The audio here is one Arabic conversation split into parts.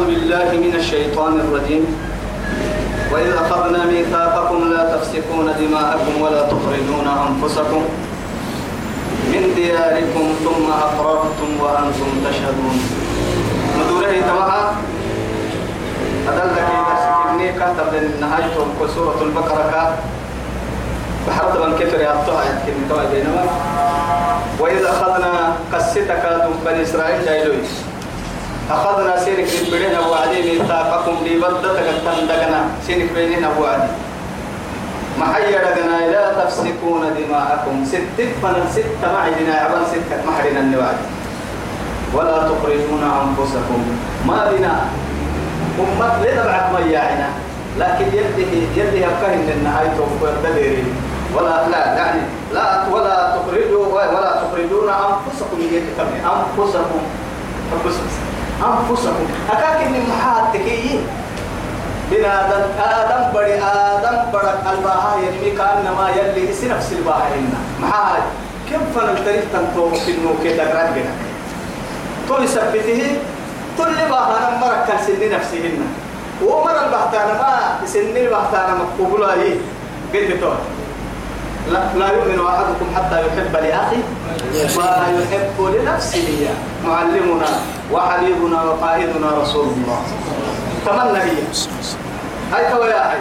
أعوذ بالله من الشيطان الرجيم. وإذ أخذنا ميثاقكم لا تفسكون دماءكم ولا تخرجون أنفسكم من دياركم ثم أقررتم وأنتم تشهدون. مدورة تمام أدلك إذا سكني كاتب النهاية سورة البقرة بحرد من كفر يعطوها يتكلم بينما وإذا أخذنا قصتك بني إسرائيل جايلويس. أخذنا سينك بيننا وعدين ميثاقكم لبدتك تندقنا. سينك بيننا وعدين حي لقنا لا تفسكون دماءكم. ست فن ست معدنا عبان ستة محرنا النواد. ولا تخرجون أنفسكم. ما بنا. أمت لنبعث مياعنا. لكن يده يده أفكاه إن النهاية والدليل ولا لا يعني لا ولا تخرجوا ولا تخرجون أنفسكم. يتكلم أنفسكم. أنفسكم. أنفسكم أكاك إن محاتكي. بنا آدم آدم بدي آدم بدك الباها يلي كأنما يلي إسي نفس الباها هنا محاها كم فن التاريخ تنتو في النوكي تقرأ بنا؟ تو يثبته تل باها نمرك كان سن نفسهن. ومر البحتان ما سن البحتان مقبولا هي. قلت تو لا, لا يؤمن أحدكم حتى يحب لأخي ما يحب لنفسه معلمنا وحبيبنا وقائدنا رسول الله. تمنى هي هاي تو يا هاي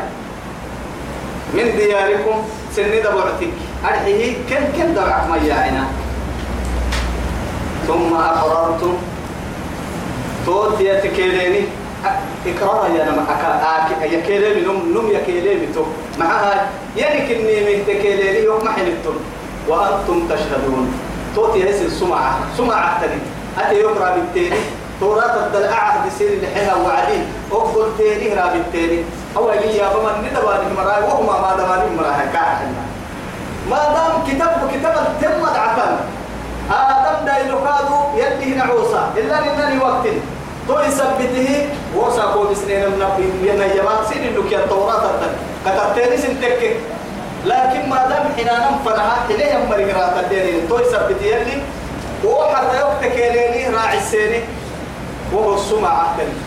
من دياركم سن دبعتك. أرحيه كن كن دبعك ما يعينا ثم أقررتم. توت يا تكيليني إقرار يا نما أكا يا كيليني نم نم يا كيليني تو. معها يعني كني من تكيليني يوم ما حنتم وأنتم تشهدون. توت يا سن سمعة تاني أتي يقرأ بالتاني توراة الدل أعهد سير لحنا وعدين أقبل تاني راب التاني أول يا بمن ندباني مراي وهما ما دماني مراي كاحنا ما دام كتاب كتاب تم دعفن آدم دايلو كادو يلي نعوسا إلا إنني وقت تو يثبته وسا كو بسنين من ينا يبات سين إنك يا توراة الدل كتبتني سنتك لكن ما دام حنانا فنها إليه مرقرات الدين تو يثبته يلي وحتى يوقتك يلي راعي السيني وهو السمع عهدني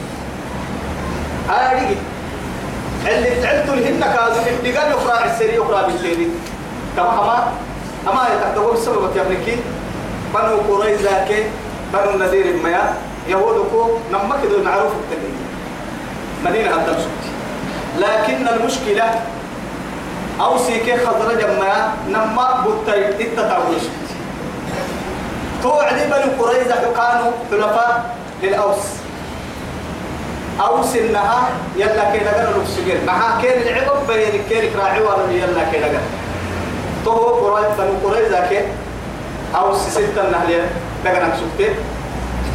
هذه اللي تعلت لهن كازو اللي قال يقرا السري يقرأ بالليل كما هما أما يتحدثوا بسبب يا بنو قريظة كي؟ بنو النذير ما يهودكو نما كده معروف التنين مدينة هدم لكن المشكلة أو سيكي خضرة ما نما بطي التتاوي توعدي بنو قريظة كانوا حلفاء للأوس. أوس إنها يلا كي لقنا نفسجر معها كين العقب بين كين راعي ولا يلا كي لقنا تو قريظة كي أوس ستة نهلية لقنا نفسجر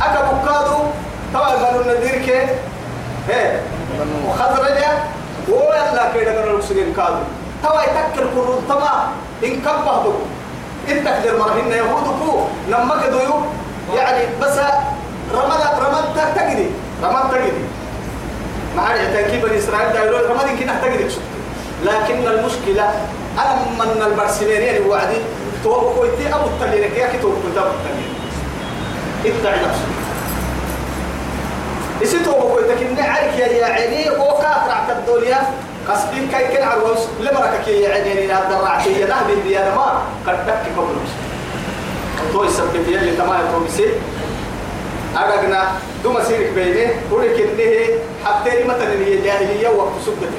أكا بكادو طبعا بنو النذير كي؟ إيه. وخضرجة ويلا كي لقنا نفسجر كادو. توا يتكر كرون تما إن كبهدو إن تقدر مرهن يهودكو نما كدو يعني بس رمض رمض تجدي رمض تجدي ما عاد تركيب إسرائيل دايرون رمض يمكن تجدي لكن المشكلة أنا من البرسلين يعني وعدي تو كويتي أبو التلين كي أكيد تو كنت أبو التلين اتعي نفسك. إسي تو كويتي كنا عارك يا يا عيني وكافر عبد الدنيا. قصدين كي كن عروس لمرك يا عيني لا درعتي يا نهب أنا ما قد تكي قبل تو يسبب يلي تمام تو بيصير أرجعنا دوما سيرك بينه ولك إنه حتى مثلا هي جاهلية وقت سبت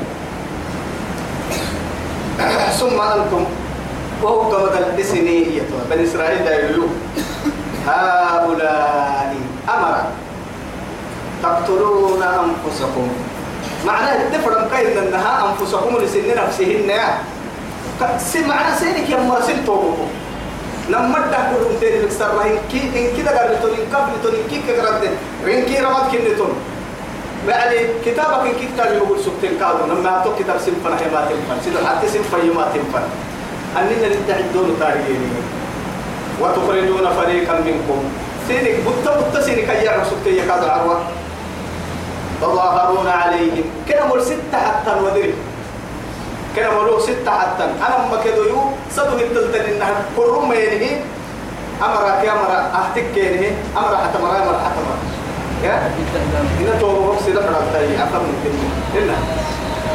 ثم أنتم وهو قبض الدسنية بني إسرائيل دايلو هؤلاء أمر. تقتلون أنفسكم. معناه الدفرم كاين أنها أنفسكم لسن نفسهن. معنى سيرك يا مرسل توبكم لما تقول انت بكسر رهين كي إن كده قررتون إن قبل تون كي كغرد وين كي رمض كنتون يعني كتابك إن كتاب يقول سكتين كادو لما تو كتاب سنفنا هي تنفن سيدو حتى سنفن ما تنفن أننا نتعدون تاريخين وتخرجون فريقا منكم. سينك بط بط سينك يا سكتين يكاد عروة تظاهرون عليهم. كده مر ستة حتى ودري كنا ملوك ستة حتى. أنا ما كدو يو صدق التلتن إنها كرم ينهي أمرك يا مرا أحتك ينهي أمر حتى مرا أمر حتى مرا يا؟ إن تو بوكس ده فرق تاي. أفهم ممكن إلا.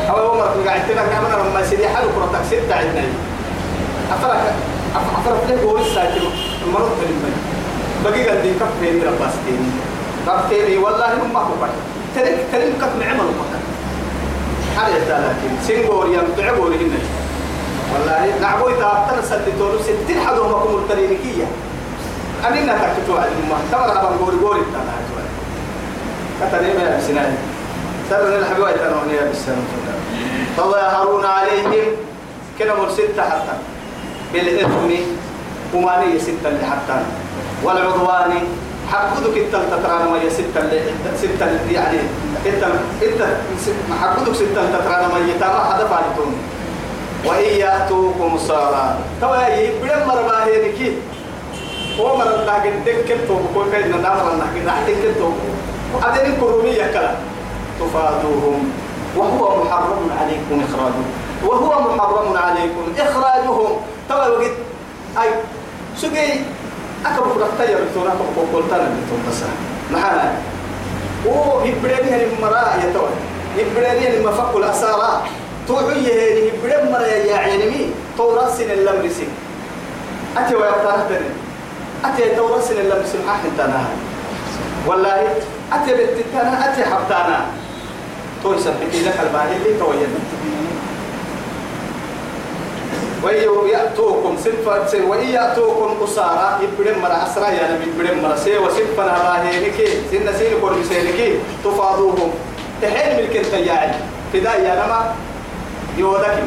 أو يوم مرة قاعد تنا كمان لما سيدي حلو كرة تكسير تعبنا أفرق أفرق ليه هو الساعة مرة تلمي بقي قد يكف في ميرا باستين كف في والله ما هو بحر تلك كلم كف نعمل بحر هذا لكن سنغور يم تعبوا هنا. والله نعبوي تابتنا سلتوا ستين حدهم مكم الترينيكية أننا تكتوا على الماء تمر أبغى غوري غوري تنا كتني ما سنان سر الحبيبة تنوني بالسلام فظاهرون عليهم. كنا مرسلت حتى. بالإثم ومانية ستة اللي حتى حقودك انت تترانا ما ستة اللي ستة اللي يعني انت انت حقودك ستة تترانا ما يتابع هذا فالتون. وإن يأتوكم صارا توا يبدأ مرة هيك هو مرة لكن دكتور بكل كي ننام لنا كده دكتور أدين كرومية كلا. تفادوهم. وهو محرم عليكم إخراجهم وهو محرم عليكم إخراجهم. توا وقت أي سجي أكبر فرقتا يرتونا فقولتنا بتوم بس. معنا هو يبرني المراء يتوه يبرني المفق الأسارة. توعي هي يبرن مرا يا عينمي تورسن اللمرسي أتي ويبتنهتني أتي تورسن اللمرسي محاح انتنا والله أتي بتتنا أتي حبتانا. توي سبتي لك الباهي اللي توين وإن يأتوكم سنفا وإن يأتوكم أسارا يبرم مرا أسرا يعني يبرم مرا سي وسنفا هراهينك سن سين كور بسينك. تفاضوهم. تحين ملك التياعي. فدا يا نما يودك.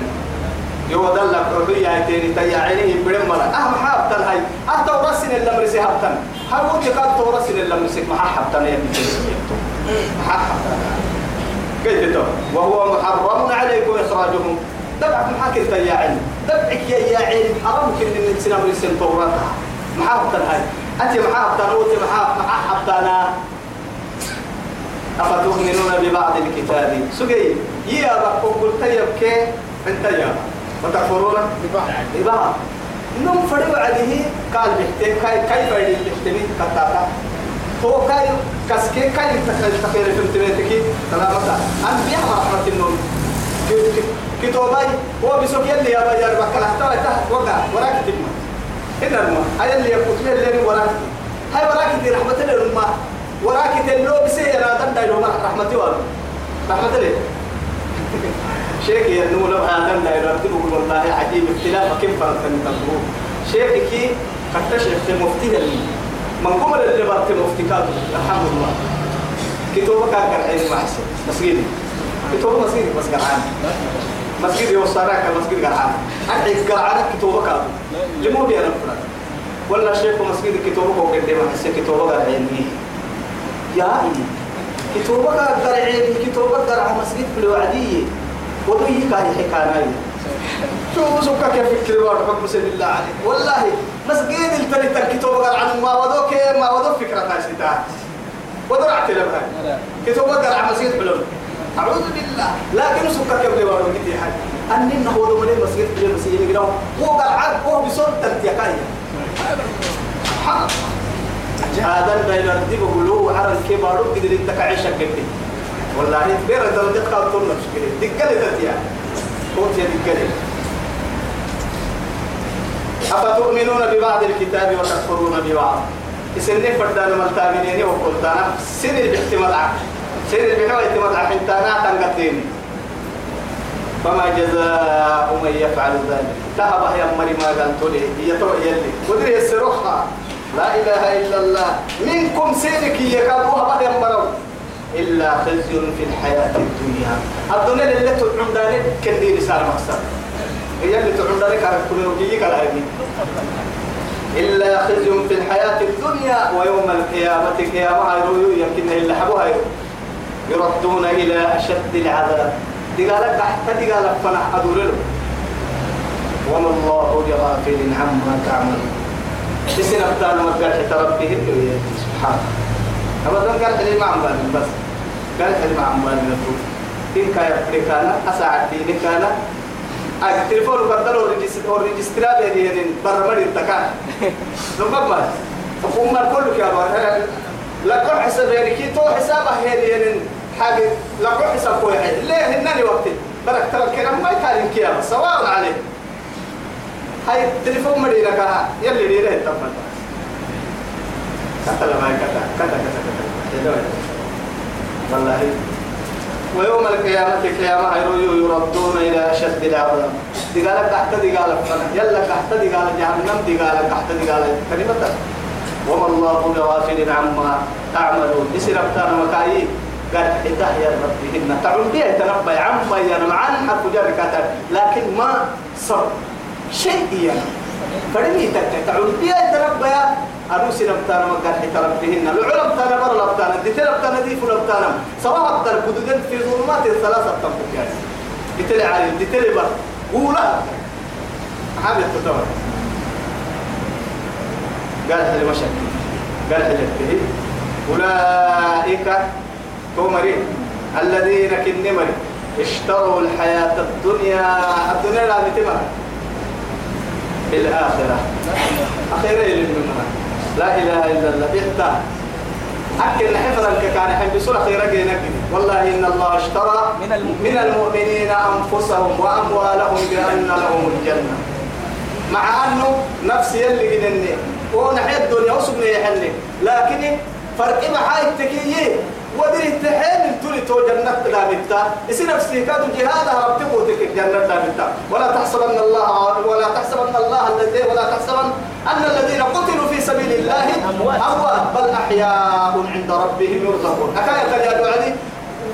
يودل لك ربيع تاني تياعي يبرم مرا أهم حاب تنهي أه تورسن اللمرسي هبتن هل قد تورسن اللمرسي محا هبتن يا محا هبتن كيف تو وهو محرم عليكم إخراجهم. انت يا علم دبعك يا يا علم حرام كل من من سنة توراتها محاك هاي. أنت تنوت محاك محاك تنا أفتؤمنون ببعض الكتاب؟ سجي يا رب قلت يبكي أنت يا وتكفرون ببعض. ببعض. نم فريو عليه. قال بحتي كاي كاي فريد بحتمي كتاتا هو كاي كسكي كاي تخير في امتنيتك سلامتا أنبياء رحمة النوم كتوباي هو بسوك يلي يا بجار بكلا حتى تحت وقع وراك تجمع هنا الماء هاي اللي يقول اللي وراك. هاي وراك دي رحمة الله وراك تلو بسي أنا دم دايلو رحمة الله. رحمة الله. شيخ يا نور لو هذا دايلو تقول والله عجيب. اختلاف كم فرق تنتظرون شيخ كي كتشف في مفتي من قبل اللي برت مفتي كاتب الحمد لله. كتوبك كان عين معسل مسجد كتوبة مسجد بس قرعان. مسجد يوصلك مسجد قرعان أكيد قرعان كتوبة كاتب لمو بيا نفرد ولا شيخ مسجد كتوبة هو قدام حس كتوبة قرعان يا إيه كتوبة قرعان كتوبة قرعان مسجد في الوعدية. وضيه كاي حكاية شو سوكا كيف وارد حب بسم الله عليك. والله مسجد التري الكتوبة قرعان ما ودوك ما ودوك فكرة تاشتها ودرعت لها كتوبة قرعان مسجد بلون أعوذ بالله. لكن سكر كبلي وارو كتير حاجة أني نهو دو مني مسجد؟ بلي مسجد؟ يقول هو قال عاد هو بصوت تنتيكاي هذا بين الدب بقولوا عرض كبارو قدر انت كعيشة كبلي والله بير درجة قال طول نفسك دقلة تتيا قلت يا دقلة أفتؤمنون ببعض الكتاب وتكفرون ببعض؟ إسنة فردان ملتامنين وقلتانا. سن باحتمال عقل. سير بحوى اعتماد على حنتانا تنقتين فما جزاء من يفعل ذلك. تهب يا مري ما تولي هي تو يلي. ودري السروحة. لا إله إلا الله. منكم سيرك يكابوها بعد يمروا إلا خزي في الحياة الدنيا. الدنيا اللي تدعون ذلك كندي رسالة مقصد. هي اللي تدعون ذلك على كل وجيك على إلا خزي في الحياة الدنيا ويوم القيامة. قيامة هيرو يمكن إلا حبوها يردون إلى أشد العذاب. دقالك حتى دقالك فنح أدور له. وما الله بغافل عما تعمل اسم أبتان ما قال حتى ربه سبحانه أبدا قال حلي ما عم بس. قال حلي ما عم بالي نفوت إن كان كان أساعد دين كان. التليفون بدلوا الريجسترا بيدين برمجة التكان لما ما فقوم ما كله كيا لكو حساب يعني تو حسابه يعني حاجة لكو حساب كوي ليه هنني وقتي؟ برك ترى الكلام ما يكارن كيا سواء عليه. هاي التليفون مري لك يلي لي له تفضل كتل ما كتل كتل كتل كتل. والله. ويوم القيامة القيامة يردون إلى أشد العذاب دقالك تحت دقالك يلا تحت دقالك جهنم دقالك تحت دقالك كلمة وما الله بغافل عما تعملون. يصير أبتانا مكايي قال حتاه يا ربهن تعود بها تنبأ عما يا معان حرف جار لكن ما صر. شيء يعني فرمي تعود بها تنبأ أروسي لبتانا مقال حتى ربهن العلم تانا بر لبتانا دي لبتانا دي فلبتانا سواء أكثر بدودن في ظلمات الثلاثة تنبك دي علي دي بر. قولا حابب تتوى قال حلي مشاكل قال حلي أولئك تومرين الذين كنمر اشتروا الحياة الدنيا. الدنيا لا بتمر بالآخرة أخيرا يلمنا لا إله إلا الله. إحدى أكل حفظا كان حب سورة خيرا والله إن الله اشترى من المؤمنين, من المؤمنين أنفسهم وأموالهم بأن لهم الجنة. مع أنه نفس يلي جنني ونحيا الدنيا وسبني يحلي. لكن فرق التكيي ودري التحين تولي تو جنة دامتا إسي نفسي كادو جهاد ربتي قوتك جنة دامتا ولا تحسبن الله ولا تحسبن الله الذي ولا تحسبن أن الذين قتلوا في سبيل الله أموات. بل أحياء عند ربهم يرزقون. أكاية يا دعدي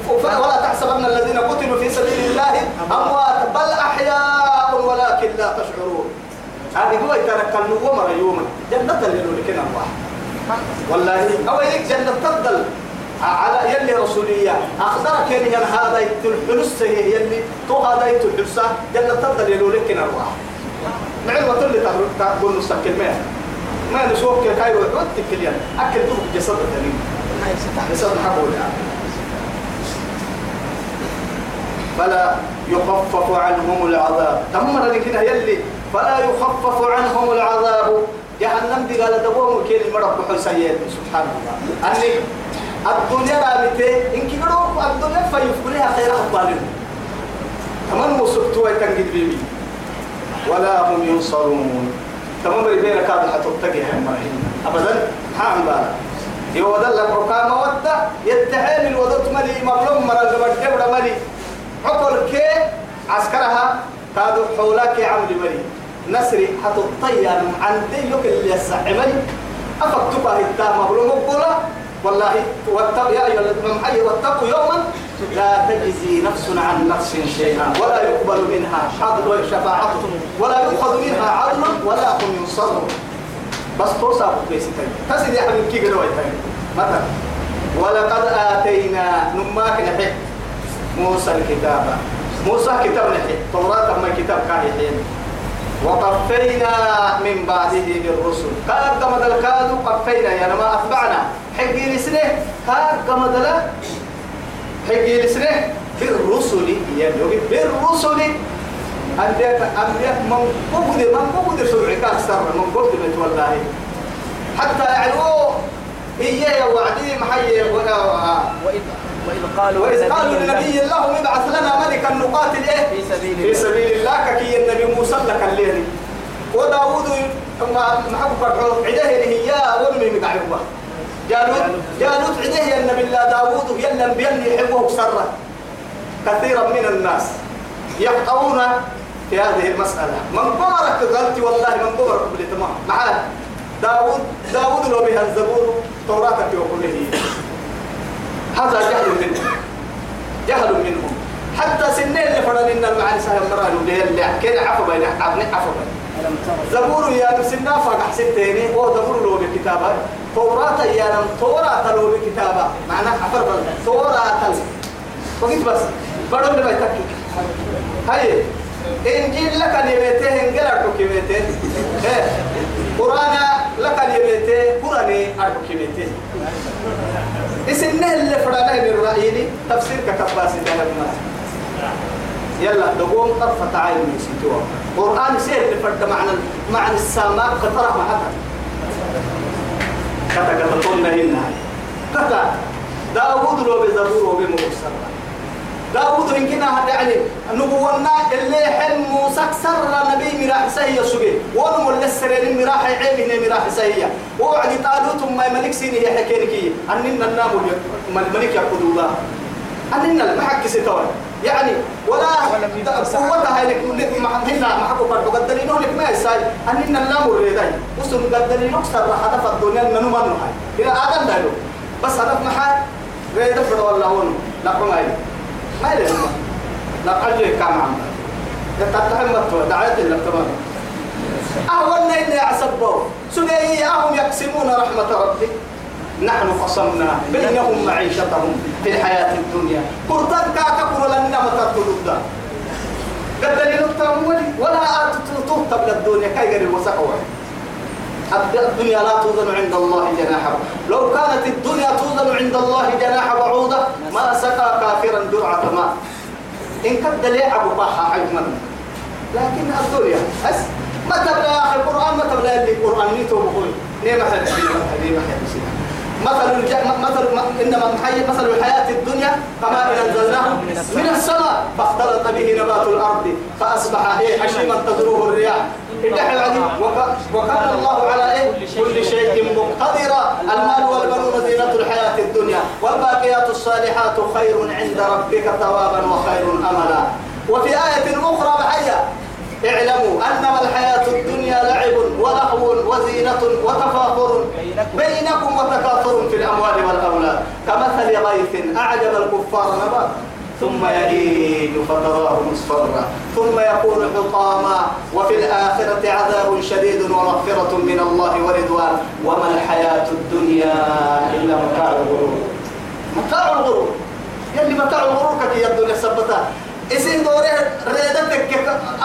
ولا تحسبن الذين قتلوا في سبيل الله أموات. بل أحياء ولكن لا تشعرون. هذه هو يترك النوم يوما جنة لكنا الله والله أو يك جنة تفضل. على يلي رسولية. أخبرك يعني هذا الحلس يلي تو هذا الحلس جنة تفضل يلو لكنا الله. معلومة اللي تقول نستكل ما ما نسوق كايرو ودك اليوم أكل دوك جسد الدليل جسد حبول فلا يخفف عنهم العذاب. تمر لكنا يلي. فلا يخفف عنهم العذاب. جهنم دي قال دبوهم كيل مرب حسين سبحان الله. أني الدنيا رابطة إن كبروا الدنيا فيفكرها خير أخبارهم تمام وسبتوا يتنجد بيبي ولا هم ينصرون تمام بين كاد حتى تجي أبدا حام بارا يودل لك ركام ودة يتحيل الودت ملي مظلوم مرة زبد ملي عقل كي عسكرها كادوا حولك عمل ملي نسري حتى الطيار عن ديك اللي يسعمني أفكتبها التام مظلوم بقولا والله واتقوا يا أيها الذين حي واتقوا يوما لا تجزي نفس عن نفس شيئا ولا يقبل منها عدل شفاعة ولا يؤخذ منها عدل ولا هم ينصرون. بس توصى بيستين تسد يا حبيبي كي قدوا مثلا ولقد آتينا نماك نحي موسى الكتاب. موسى كتاب نحي توراة ما كتاب كاهي وقفينا من بعده بالرسل. قال كما قفينا يعني ما أتبعنا. حقي لسنه كما دل حقي لسنه بالرسل يعني بالرسل. أنبياء أنبياء من قبض من قبض سرعك أكثر من قبض من والله. حتى يعني إياه وعدي محيي وإذ وإذ قالوا وإذ قالوا لنبي الله ابعث لنا ملكا نقاتل إيه؟ في سبيل الله. في سبيل الله كي النبي موسى لك الليل. وداود محبوب فرحو عده هي ورمي مقعبه جالوت جالوت عده يا النبي الله داود يلا بيلي يحبه سرا كثيرا من الناس يقطعون في هذه المسألة. من قمرك قلت والله من قمرك بالتمام معاه داود داود لو بها الزبور توراتك وكله هذا جهل منهم. جهل منهم. حتى سنين اللي فرن إن المعاني سهل مرانو اللي اللي كده عفو بين عفو بين. زبور يا نسنا فقح ستيني هو زبور لو بكتابة. توراة يا نم توراة لو بكتابة. معناه حفر بل توراة وقيت بس. بدون ما يتكي. هاي. إنجيل لك نبيته إنجيل أركو كبيته قرآن لك نبيته قرآن أركو كبيته اسمه اللي فرانا من رأيني تفسير كتباس ده يلا دقوم طرفة عين من سيتوا قرآن سير اللي فرد معنى معنى السماء قطرة حتى كتا كتا طولنا هنا كتا. داود لو بزبور وبمرسل داود إن كنا هذا يعني نبونا اللي حل موسى سر نبي مراح سهية سبي ونمو للسرين مراح عيبه مراح سهية وعد طالوت ما ملك سيني هي حكينكي أننا النام الملك يقول الله أننا المحك ستوى يعني ولا قوتها لك هنا ما حكوا فرق قدرينه لك ما يساي أننا النام الريداي وسن قدرينه أكثر هدف الدنيا ننو منو هاي. إلى آدم دايلو بس هدف محل ريدة فرد والله هون. لكم هاي. ما يلي لا أجل كام عم. تتحمل دعاية لك تمام. أهون إني أعصبه سنية أهم يقسمون رحمة ربي. نحن قسمنا بينهم معيشتهم. في الحياة الدنيا. قرطان كاكا لنا متى دا قد لنطر ولا تهتم للدنيا. كي غير الوسقوة الدنيا لا توزن عند الله جناح لو كانت الدنيا توزن عند الله جناح بعوضة ما سقى كافرا درعة ماء. إن كد لعب باحا حجما لكن الدنيا بس. ما تبلا يا أخي القرآن ما تبلا اللي القرآن. نيتو بقول. ليه ما حد ما حد مثل. مثل إنما محي مثل الحياة الدنيا كما ان أنزلناه من السماء فاختلط به نبات الأرض فأصبح إيه حشيما تذروه الرياح وكان الله على إيه؟ كل شيء مقتدرا المال والبنون زينة الحياة الدنيا والباقيات الصالحات خير عند ربك ثوابا وخير أملا وفي آية أخرى بحية اعلموا أنما الحياة الدنيا لعب ولهو وزينة وتفاخر بينكم وتكاثر في الأموال والأولاد. كمثل غيث أعجب الكفار نبات ثم يهيج فتراه مصفرا. ثم يكون حطاما. وفي الآخرة عذاب شديد ومغفرة من الله ورضوان. وما الحياة الدنيا إلا متاع الغرور. متاع الغرور. يلي متاع الغرور كي الدنيا سبتها اسين دوره ريدتك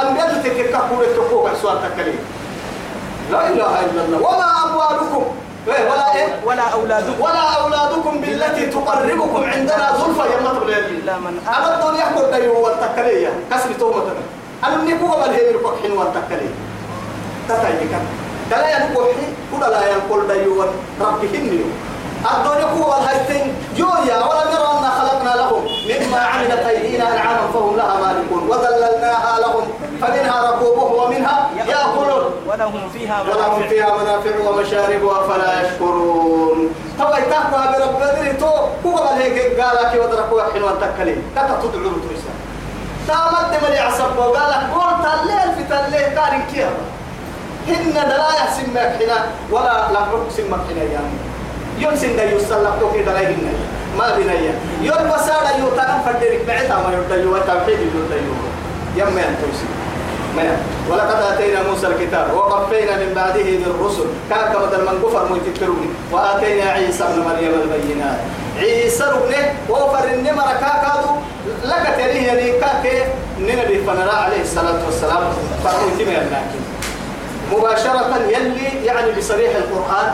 أنبيتك كفورة تقوك سؤال تكليم لا إله إلا الله. وما أموالكم. إيه، ولا إيه؟ ولا أولادكم. ولا أولادكم بالتي تقربكم عندنا زلفى يا مطر إلا من أنا الدنيا يحكم ديو والتكلية كسر تومة أنا نيكو قبل هي مركو حين والتكلية تتايك دلا ينكو حين كل لا ينقل ديو ربي هنيو. الدنيا قوة الهيتين جويا ولم يروا أن خلقنا لهم. مما عملت أيدينا أنعاما فهم لها مالكون. وذللناها لهم. فمنها ركوبهم ومنها يأكلون. ولهم فيها ولهم منافع. فيها منافع ومشارب أفلا يشكرون. طبعا تحكوا برب بدري تو. هو قال هيك قال لك ودركوا حلوة تكلي كتا تدعو تريسا تامد من يعصب. وقال لك قول تليل في تليل كان كيف هن دلايا سمك هنا ولا لحرق سمك هنا يعني سنة يسلق توكي دلايا هنا ما بنيا يوم بسارة يوتانا فدرك بعتها ما يرديو وتوحيد يرديو يم ينتوسي ما ولقد اتينا موسى الكتاب وقفينا من بعده بالرسل كان كما من كفر ميتكروني واتينا عيسى ابن مريم البينات عيسى ابن وفر النمر كاكادو لك تريه كاكي نبي فنرى عليه الصلاه والسلام فرموا تمام مباشرة يلي يعني بصريح القرآن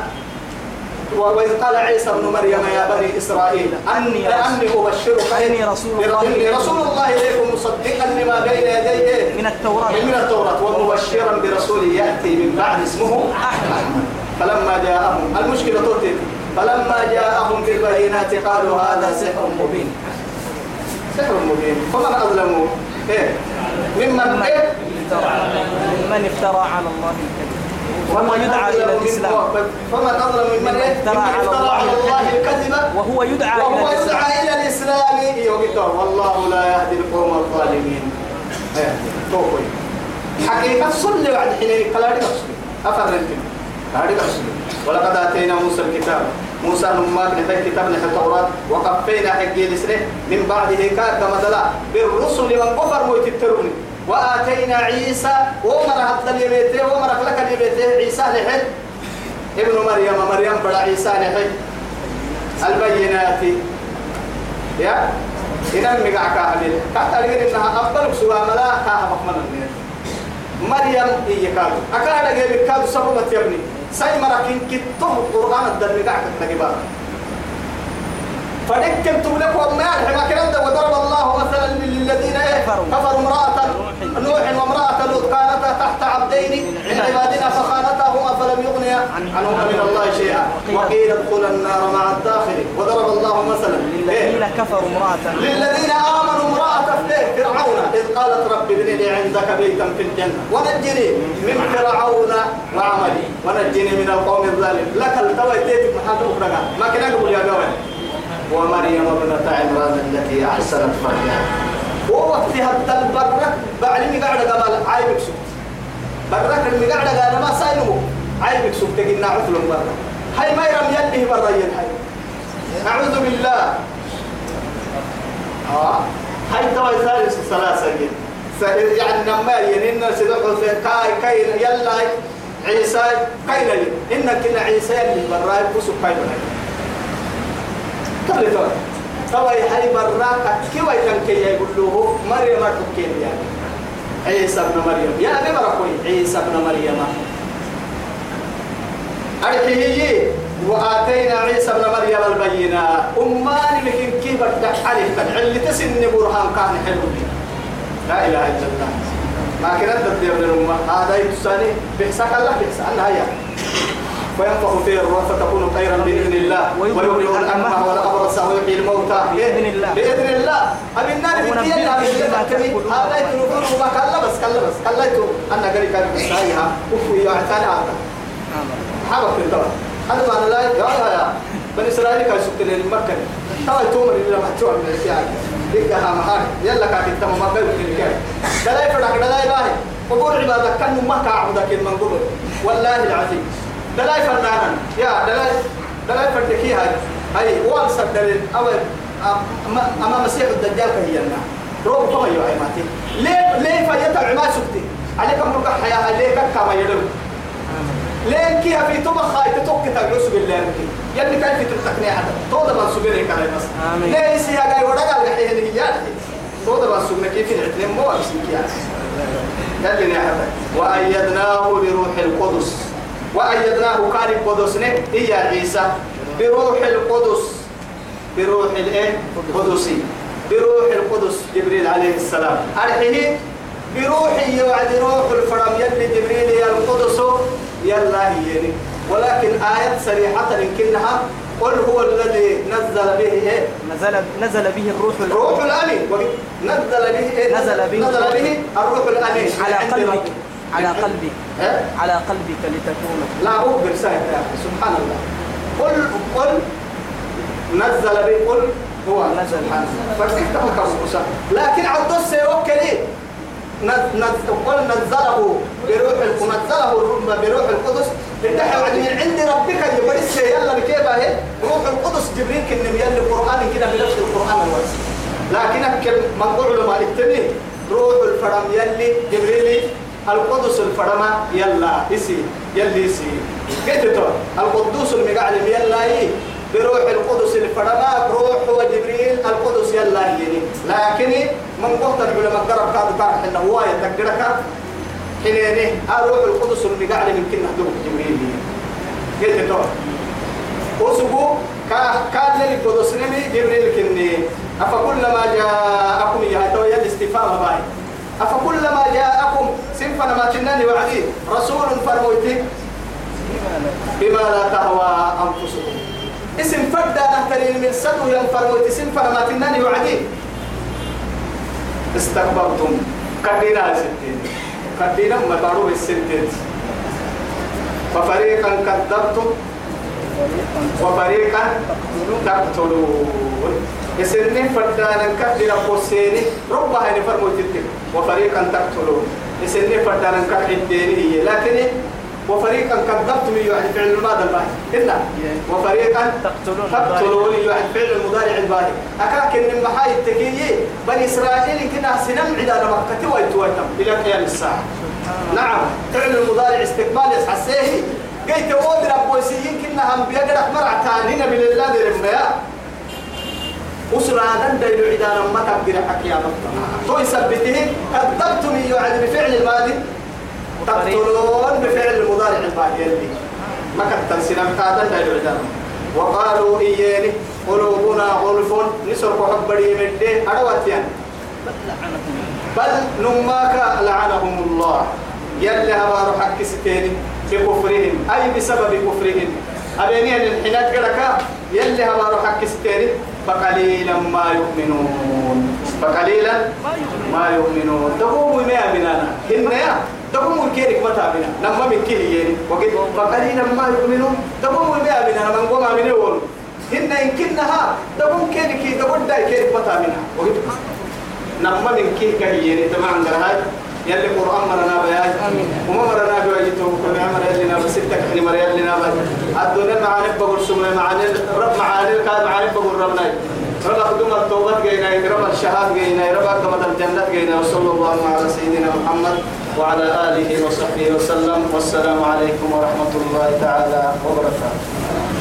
وإذ قال عيسى ابن مريم يا بني إسرائيل أني أني أبشرك إني رسول الله. إني رسول الله إليكم مصدقا لما بين يديه من التوراة. من التوراة ومبشرا برسول يأتي من بعد اسمه أحمد. فلما جاءهم المشكلة ترتب فلما جاءهم بالبينات قالوا هذا سحر مبين. سحر مبين. فمن أظلم إيه. ممن إيه من افترى على الله. الكذب وهو يدعى إلى الإسلام. فمن أظلم ممن إيه افترى على الله. الكذب. وهو يدعى إلى وهو الإسلام. يسعى إلى الإسلام. يوقف والله لا يهدي القوم الظالمين. إيه، حقيقة صلي بعد حين كلا رسول أفرنتم هذه ولقد آتينا موسى الكتاب. موسى نماك نتاي كتاب نتاي التوراة. وقفينا حقي لسنه. من بعده كاد مثلا بالرسل من كفر ويتتروني وآتينا عيسى ومر حتى اليميته ومر لك اليميته عيسى لحد ابن مريم مريم بڑا عيسى لحد البينات. يا إن مقع كامل كاتر إنها أفضل سوى ملا كاها مقمنا مريم هي كادو؟ أكاد جايب كادو سببت يا ابني. ساي مراكين كتو القرآن الدرب قاعد تجيبها فدكن تملك وما ما كلام وضرب الله مثلا للذين إيه؟ كفروا. امرأة نوح وامرأة لوط كانتا تحت عبدين من عبادنا فخانتاهما فلم يغنيا عنهما من الله شيئا. وقيل ادخلا النار مع الداخل. وضرب الله مثلا. للذين كفروا امرأة. للذين آمنوا امرأة فرعون. إذ قالت رب ابن لي عندك بيتا في الجنة. ونجني من فرعون وعملي. ونجني من القوم الظالم. لك التوى تيتك محاكم ما كنا نقول يا جوان. ومريم ابنة عمران التي أحسنت فرجها ووقتها البرك بعلمي قاعد قبل عايبك سوت برك اللي قاعد قال ما ساينو عايبك سوت تجينا عفل برك هاي ما يرم يده برين هاي. أعوذ بالله. آه هاي توا ثالث ثلاثة يعني نما ينين سيدخل كاي كاي يلا عيسى كاي لي إن كنا عيسى اللي براي بوسو كاي لي قبل توا توا هاي براك كيف يتنكي يقول له مريم تكين يعني. عيسى ابن مريم. يا أبي مركوي عيسى ابن مريم. أرحيه وآتينا عيسى ابن مريم البينات أمان لكن كيف بدك عليه اللي تسن برهان كان حلو. لا إله إلا الله. ما كنا ندبر من الأمة هذا يتساني. بحسك الله بحسك الله يا فينفخ فيه الروح فتكون خيرا بإذن الله. ويبرئ الأكمه والأبرص ويحيي الموتى. بإذن الله. بإذن الله. أبي النار بما تأكلون. هذا يتنفر وما كلا بس كلا بس كلا يتو أنا قريب كان بسايها وفي يعتنى في الدور هذا. معنى لا يا يا بني إسرائيل كان سكت للمكة توا تومر اللي لما تشوف من الأشياء ديك ها محاك يلا كاك انت ما بقول في الكلام دلاي فرق دلاي باهي. وقول عبادك كان ما كعبدك المنقول. والله العظيم. دلاي فنانا يا دلاي دلاي فردكي هاي. هاي وان سدل أو أما مسيح الدجال كهينا. روح كما يوعي ماتي. ليه ليه فيتع ما سكتي؟ عليك مرقع حياة ليه كما يلو؟ لين كيها في تبخ خاي تتوك تجلس بالله يمكن يلي كيف تتقني حدا تودا ما سبيري كان بس. ليه سيا جاي ورقة الحين هي تودا ما سبنا كيف نعتني مو أمسك يعني يلي نحدا وأيدناه بروح القدس. وأيدناه كان القدس هي عيسى. بروح القدس. بروح الايه قدسي. بروح القدس جبريل عليه السلام. أرحيه بروحي وعد روح الفرم يلي جبريل يا القدس يلا هيني. ولكن آية صريحة يمكنها قل هو الذي نزل به إيه؟ نزل نزل به الروح روح الأمين نزل به إيه؟ نزل به نزل به الروح الأمين على قلبك. على قلبك إيه؟ على قلبك لتكون. لا يا أخي، سبحان الله. قل قل نزل به قل هو. نزل. فكيف تفكر لكن عبد السيوكلي قل نزله بروح القدس نزله بروح القدس. وعد من عند ربك يبرس يلا بكيف هي روح القدس جبريل كن يلي القرآن كده بنفس القرآن الواسع. لكن أكل منقول لما التاني روح الفرم يلي جبريل القدس الفرم يلا يسي يلي كيف تو القدوس المقعلم يلا إيه؟ بروح القدس الفرما روح وجبريل القدس يلا يجيني لكن من قلت العلماء قرب كاد كار حنا هو يتقرك. حينين روح القدس المقعد يمكن نحضر جبريل. قلت تو وسبو كان لي القدس نمي جبريل كني. أفكلما جاءكم يا تو يد استفهام باي. أفكلما جاءكم سنفنا ما تناني وعدي رسول فرموتي بما لا تهوى أنفسكم. اسم فردا نهترين من سدو ينفر وتسم فرما تناني وعدي. استكبرتم. كدينا ستين. ما تعرف الستين ففريقا كذبتم. وفريقا تقتلون. يسنين فردانا كدنا قوسيني ربها نفرمو تتك وفريقا تقتلون يسنين فردانا كدنا هي لكن وفريقا كذبتم يعني فعل الماضي الباهي. إلا وفريقا تقتلون تقتلون يعني فعل المضارع الباهي. أكاك إن محاي التكيي بني إسرائيل كنا سنم عدا مكة ويتويتم إلى قيام الساعة. نعم فعل المضارع استقبال يسحسيه قيت أود ربوسيين كنا هم بيقرأ مرع تانينا بالله رميا أسرع دن ديلو عدانا ما تقدر حكي تو يثبته كذبتم يعني بفعل الماضي. تقتلون بفعل المضارع الباقي اللي ما كتر سنم قادة لا يعلم وقالوا إياني قلوبنا غلف نسرق حبري من دي. أروت يعني. بل نماك لعنهم الله. يلي هبارو حق ستيني بكفرهم. أي بسبب كفرهم؟ أبيني الحنات قركا يلي هبارو حق ستيني فقليلا ما يؤمنون. فقليلا ما يؤمنون. تقوموا ما مننا هن يا. تقوموا كيرك متى منا نما من كيه يعني. وقت فقليلا ما يؤمنون. تقوموا ما مننا من قوم منون هن إن كنها تقوم كيرك تقول داي كيرك متى منا وقت نما من كيه كيه يعني. تمام هاي يلي قرآن مرنا بياج. وما مرنا بياجته وكل عمر يلي نبى ستة كحني مر يلي نبى الدنيا معاني بقول سمي معاني رب معاني كان معاني بقول ربنا رب خدوم التوبة جينا رب الشهاد جينا رب قمة الجنة جينا وصلى الله على سيدنا محمد وعلى آله وصحبه وسلم. والسلام عليكم ورحمة الله تعالى وبركاته.